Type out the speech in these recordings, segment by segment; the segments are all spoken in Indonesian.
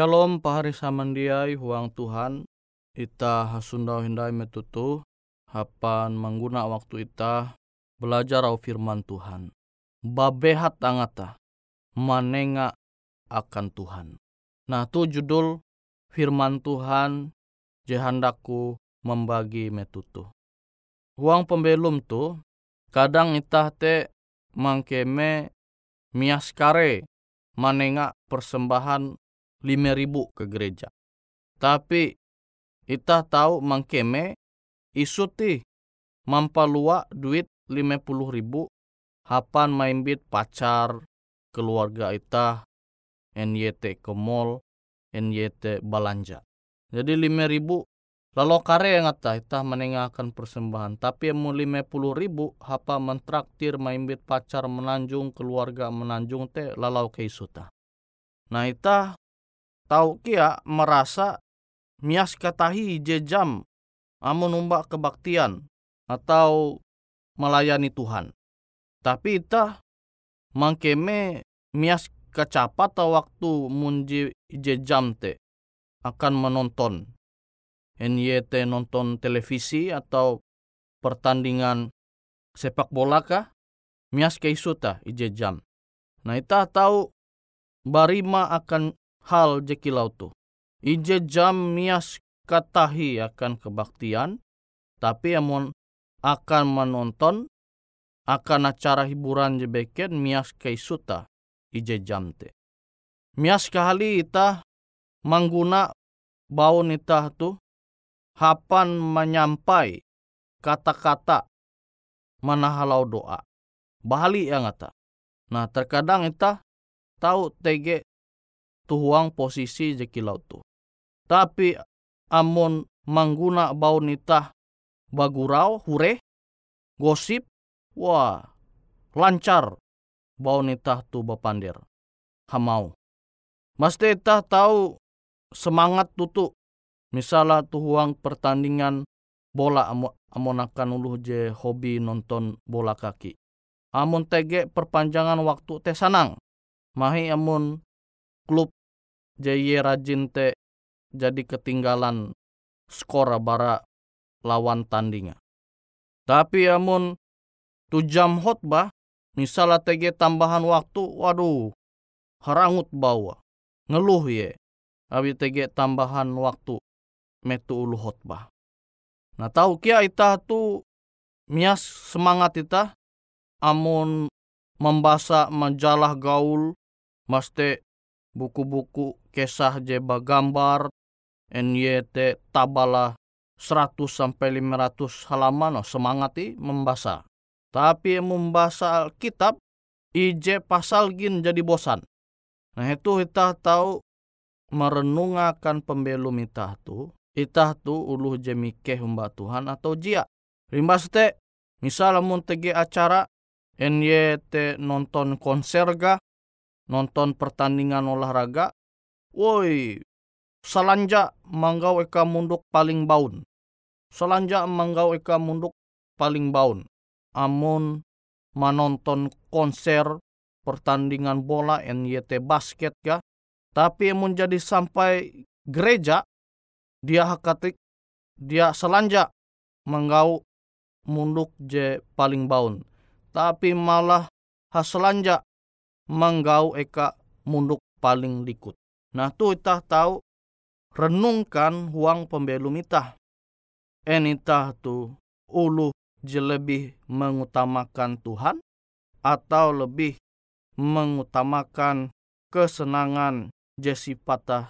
Shalom pahari samandiai huang Tuhan. Ita hasundau hindai metutu Hapan mengguna waktu ita Belajar au firman Tuhan. Babehat angata Manenga akan Tuhan. Nah tu judul firman Tuhan Jehandaku membagi metutu. Huang pembelum tu Kadang ita te mangkeme miaskare manenga persembahan lima ribu ke gereja. Tapi kita tahu mangkeme isuti mampalua duit lima puluh ribu hapan main bit pacar keluarga ita NYT ke mall NYT balanja. Jadi lima ribu lalu kare yang ngata ita menengahkan persembahan tapi mau lima puluh ribu hapa mentraktir main bit pacar menanjung keluarga menanjung te lalau ke isuta. Nah ita tahu kia merasa mias katahi je jam amun umba kebaktian atau melayani Tuhan. Tapi ita mangkeme mias kecapat waktu munji je jam te akan menonton NYT nonton televisi atau pertandingan sepak bola kah mias ke isuta ije jam. Nah ita tahu barima akan hal jekilau tu. Ije jam mias katahi akan kebaktian, tapi amun akan menonton akan acara hiburan jebeken mias isuta ije jam te. Mias kali ita mangguna baun ita tu hapan menyampai kata-kata manahalau doa. Bahali yang ngata. Nah terkadang ita tahu tege tuhuang posisi jekilau tu. Tapi amun mangguna bau nita bagurau hure gosip wah lancar bau nita tu bapandir hamau. Mesti ita tahu semangat tutu misalnya tuhuang pertandingan bola amon akan uluh je hobi nonton bola kaki amun tege perpanjangan waktu teh sanang mahi amun klub JY rajin jadi ketinggalan skor bara lawan tandinga. Tapi amun tu jam hotbah, misalnya tege tambahan waktu, waduh, harangut bawa, ngeluh ye, abi tege tambahan waktu metu ulu hotbah. Nah tahu kia ita tu mias semangat ita amun membaca majalah gaul maste buku-buku kisah je gambar NYT tabala 100 sampai 500 halaman oh, semangat i membaca. Tapi membaca kitab ije pasal gin jadi bosan. Nah itu kita tahu merenungakan pembelum kita tu, kita tu uluh jemike humba Tuhan atau jia. Rimbas te, misal mun tege acara NYT nonton konser ga, nonton pertandingan olahraga, woi, salanja manggau eka munduk paling baun. Salanja manggau eka munduk paling baun. Amun menonton konser pertandingan bola NYT basket ga, tapi amun jadi sampai gereja, dia hakatik, dia selanja manggau munduk je paling baun tapi malah haselanja menggau eka munduk paling likut. Nah tu itah tahu renungkan huang pembelum itah. Enitah tu ulu je lebih mengutamakan Tuhan atau lebih mengutamakan kesenangan je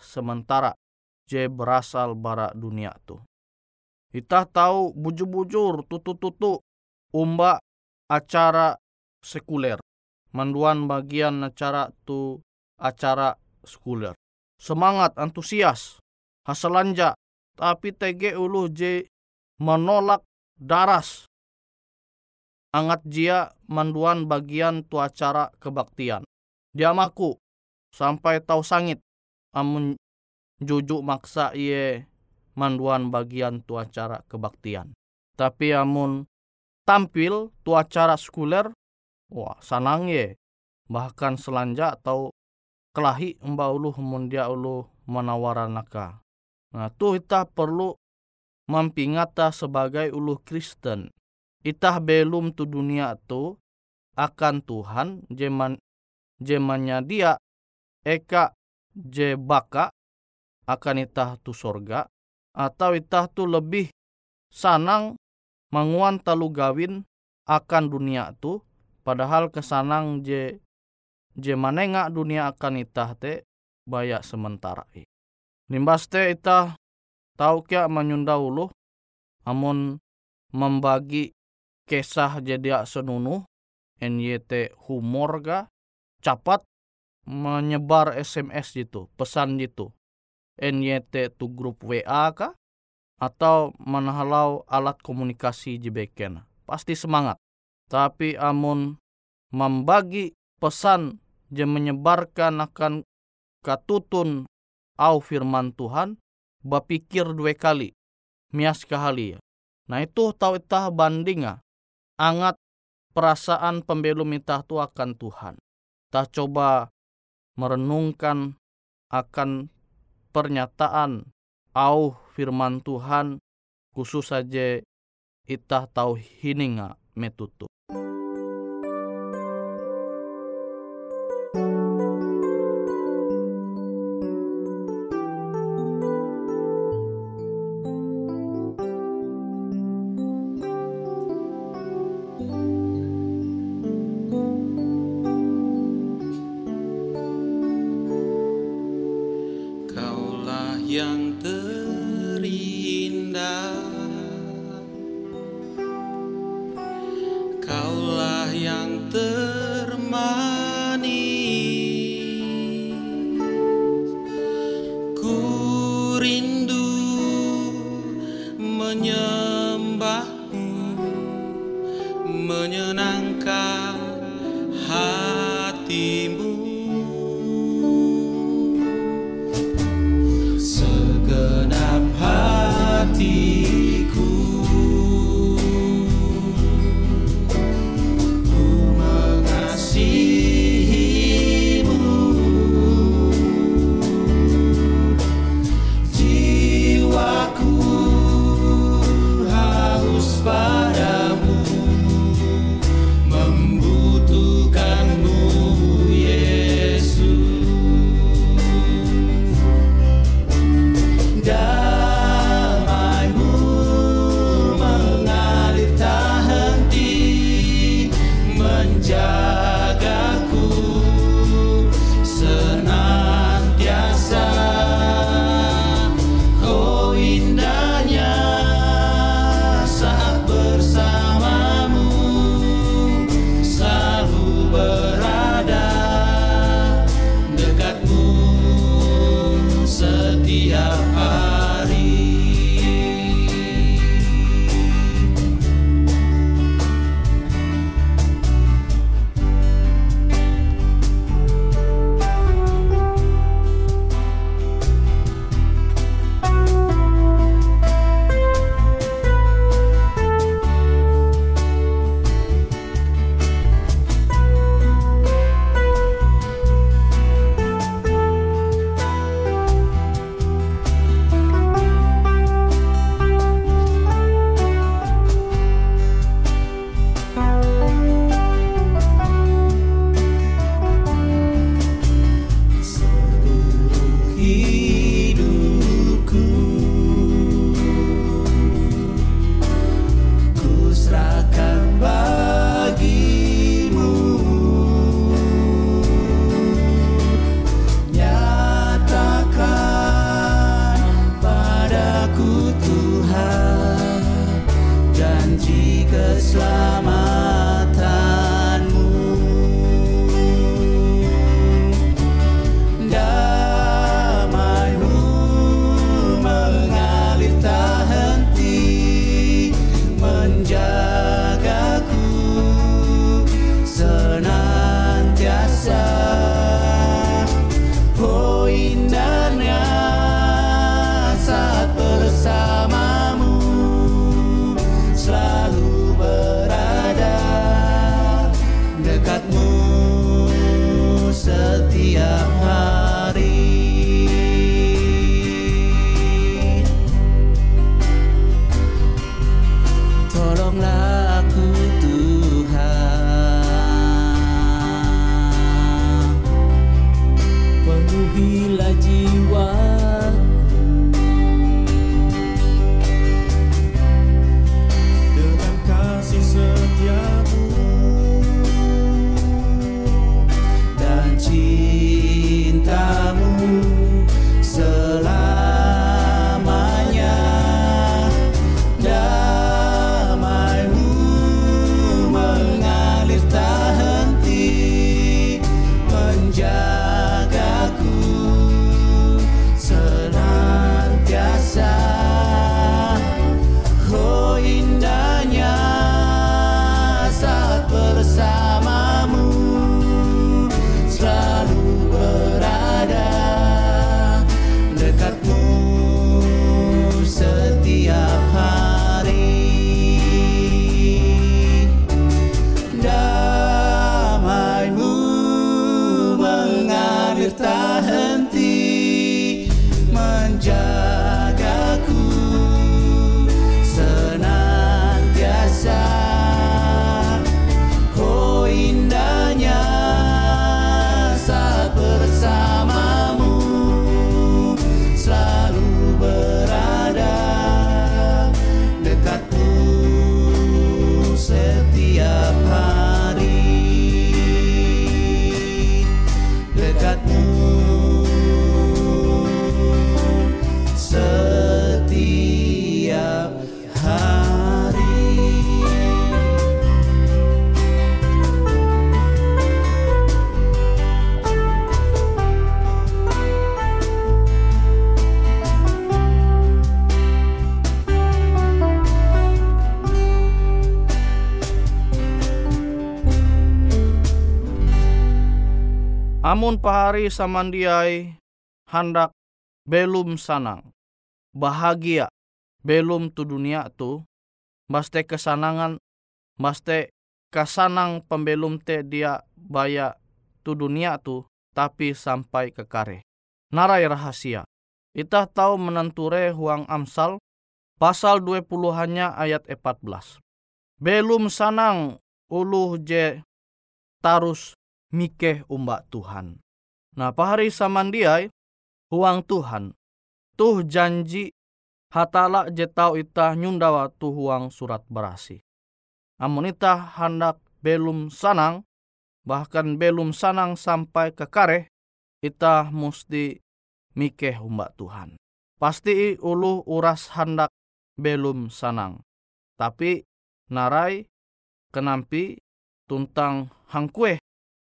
sementara je berasal bara dunia tu. Itah tahu bujur-bujur tutu-tutu umba acara sekuler. Manduan bagian acara tu acara sekuler. Semangat, antusias, hasalanja, tapi tege ulu je menolak daras. Angat jia manduan bagian tu acara kebaktian. Dia maku sampai tahu sangit amun jujuk maksa iye manduan bagian tu acara kebaktian. Tapi amun tampil tu acara sekuler, wah sanang ye. Bahkan selanja atau kelahi mbak ulu mundia ulu menawaran naka. Nah tu kita perlu mampingata sebagai ulu Kristen. Itah belum tu dunia tu akan Tuhan jeman jemannya dia eka je baka akan itah tu sorga atau itah tu lebih sanang manguan talu gawin akan dunia tu padahal kesanang je je manenga dunia akan itah te bayak sementara i. Nimbas te itah tau kia menyunda ulu amun membagi kisah jadi senunu NYT humor ga capat menyebar SMS gitu, pesan gitu. NYT tu grup WA kah? atau menahalau alat komunikasi jebeken. Pasti semangat. Tapi amun membagi pesan je menyebarkan akan katutun au firman Tuhan bapikir dua kali mias. Nah itu tahu itah bandinga angat perasaan pembelum itah tu akan Tuhan. Tah coba merenungkan akan pernyataan au firman Tuhan khusus saja itah tahu hininga metutu. Young. Amun pahari samandiai hendak belum sanang, bahagia belum tu dunia tu, baste kesanangan, baste kasanang pembelum te dia baya tu dunia tu, tapi sampai ke kare. Narai rahasia. Itah tahu menenture huang Amsal pasal 20 hanya ayat 14. Belum sanang uluh je tarus mikeh umbak Tuhan. Nah pahari samandiai huang Tuhan. Tuh janji hatala je tau ita nyundawa tu huang surat berasi. Amun ita hendak belum sanang, bahkan belum sanang sampai ke kare, ita mesti mikeh umbak Tuhan. Pasti ulu uras hendak belum sanang. Tapi narai kenampi tuntang hangkue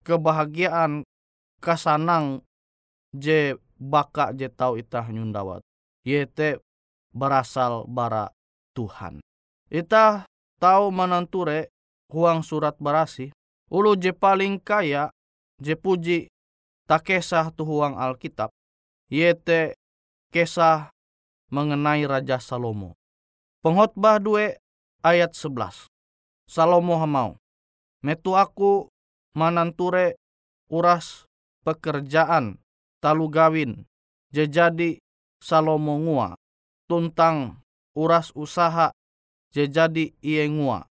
kebahagiaan kasanang je baka je tau itah nyundawat. Yete berasal bara Tuhan. Itah tahu menanture huang surat berasi. Ulu je paling kaya je puji tak kesah tu huang Alkitab. Yete kesah mengenai Raja Salomo. Penghotbah 2 ayat 11. Salomo hamau. Metu aku mananture uras pekerjaan talu gawin jejadi Salomo ngua. Tuntang uras usaha jejadi iye ngua.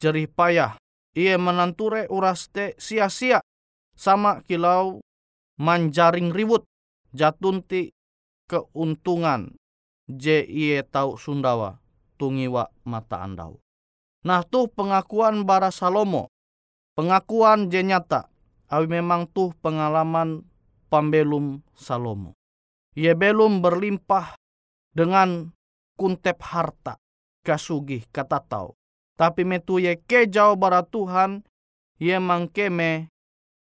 Jerih payah iye menanture uras te sia-sia. Sama kilau manjaring ribut jatunti keuntungan. Je iye tau sundawa. Tungiwa mata andau. Nah tuh pengakuan bara Salomo. Pengakuan je nyata. Awi memang tuh pengalaman pambelum Salomo. Ia belum berlimpah dengan kuntep harta kasugih kata tau. Tapi metu ye kejau bara Tuhan, ye mangkeme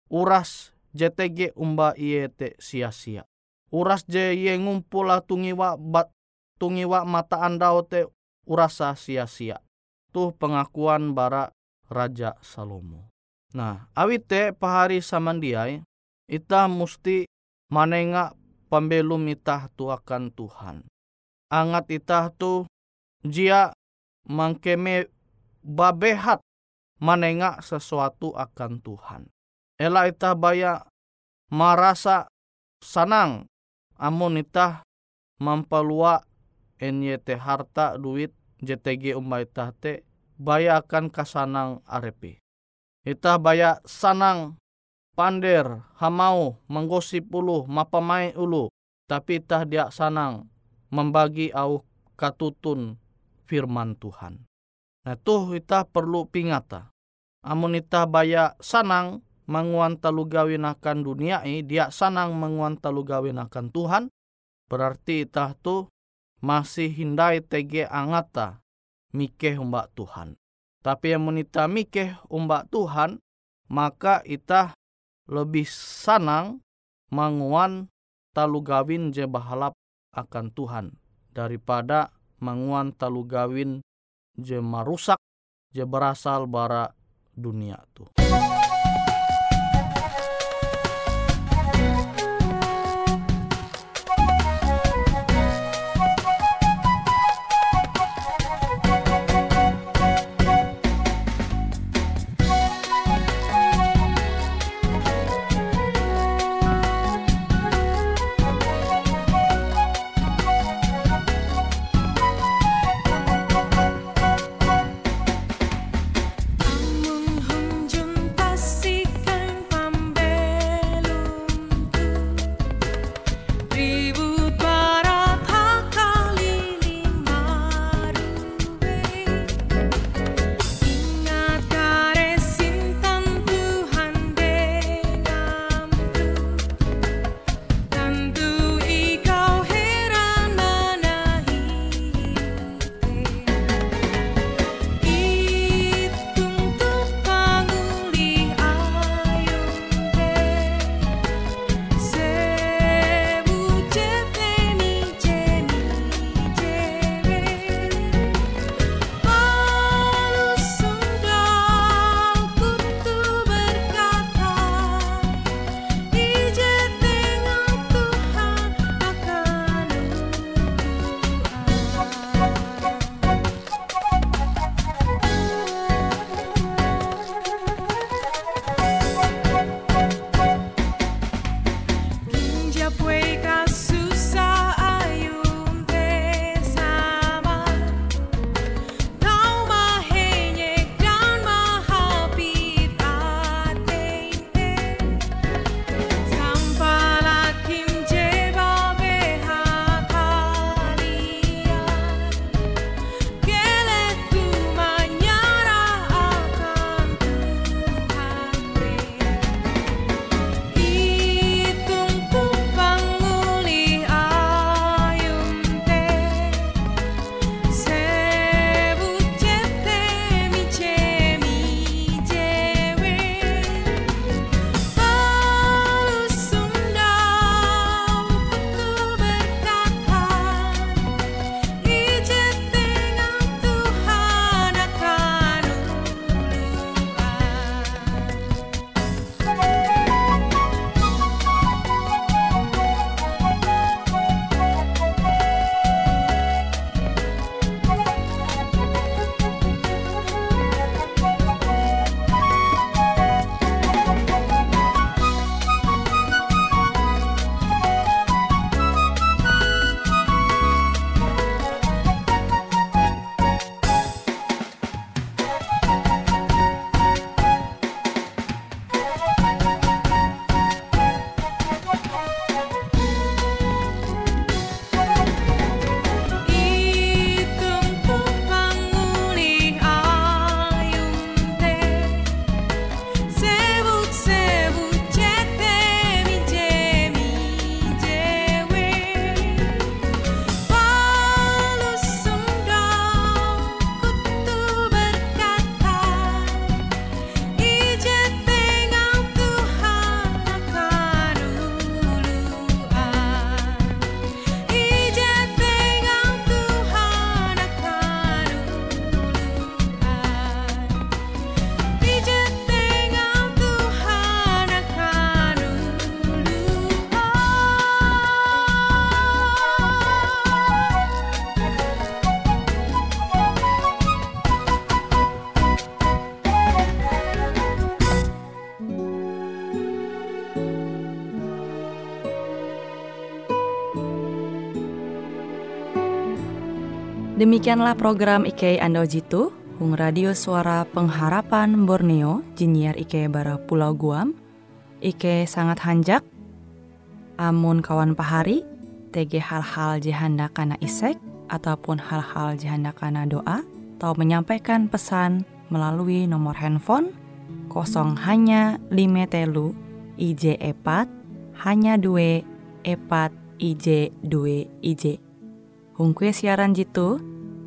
uras JTG umba iye te sia-sia. Uras je ye ngumpula tungiwa bat tungiwa mata andau te urasa sia-sia. Tuh pengakuan bara Raja Salomo. Nah, awite pahari samandiai, ita musti manenga pembelum itah tu akan Tuhan. Angat itah tu jia mangkeme babehat manenga sesuatu akan Tuhan. Ela itah baya marasa sanang amun itah mampalua NYT harta duit JTG umay tahte baya akan kasanang arepi. Itah baya sanang pander hamau menggosip ulu mapamai ulu tapi itah dia sanang membagi au katutun firman Tuhan. Nah tuh itah perlu pingata. Amun itah baya sanang menguan talu gawin akan dunia ini, dia sanang menguan talu gawin akan Tuhan, berarti itah tuh masih hindai tege angata mikeh umbak Tuhan. Tapi yang menita mikeh umbak Tuhan, maka ita lebih sanang manguan talu gawin je bahalap akan Tuhan daripada manguan talu gawin je marusak je berasal bara dunia tuh. Demikianlah program IK Ando Jitu, Hung Radio Suara Pengharapan Borneo, Jinnyar IK Bara Pulau Guam, IK sangat hanjak, amun kawan pahari, TG hal-hal jihanda kana isek, ataupun hal-hal jihanda kana doa, atau menyampaikan pesan melalui nomor handphone kosong hanya lima telu IJ epat hanya dua epat IJ dua IJ. Hung kue siaran jitu,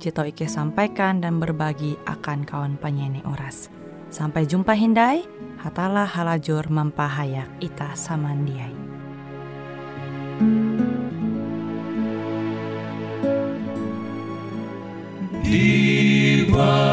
Jito Ike sampaikan dan berbagi akan kawan penyanyi oras. Sampai jumpa Hindai, hatalah halajur mempahayak ita samandiai. Di bawah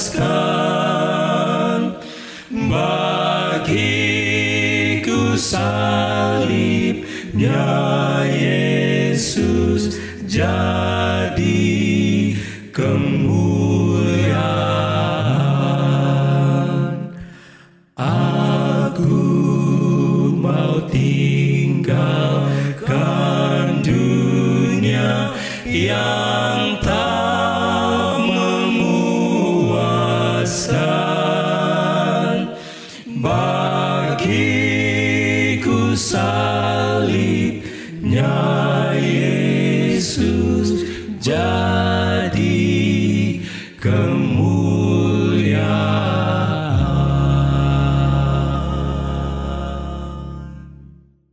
memuaskan bagiku salibnya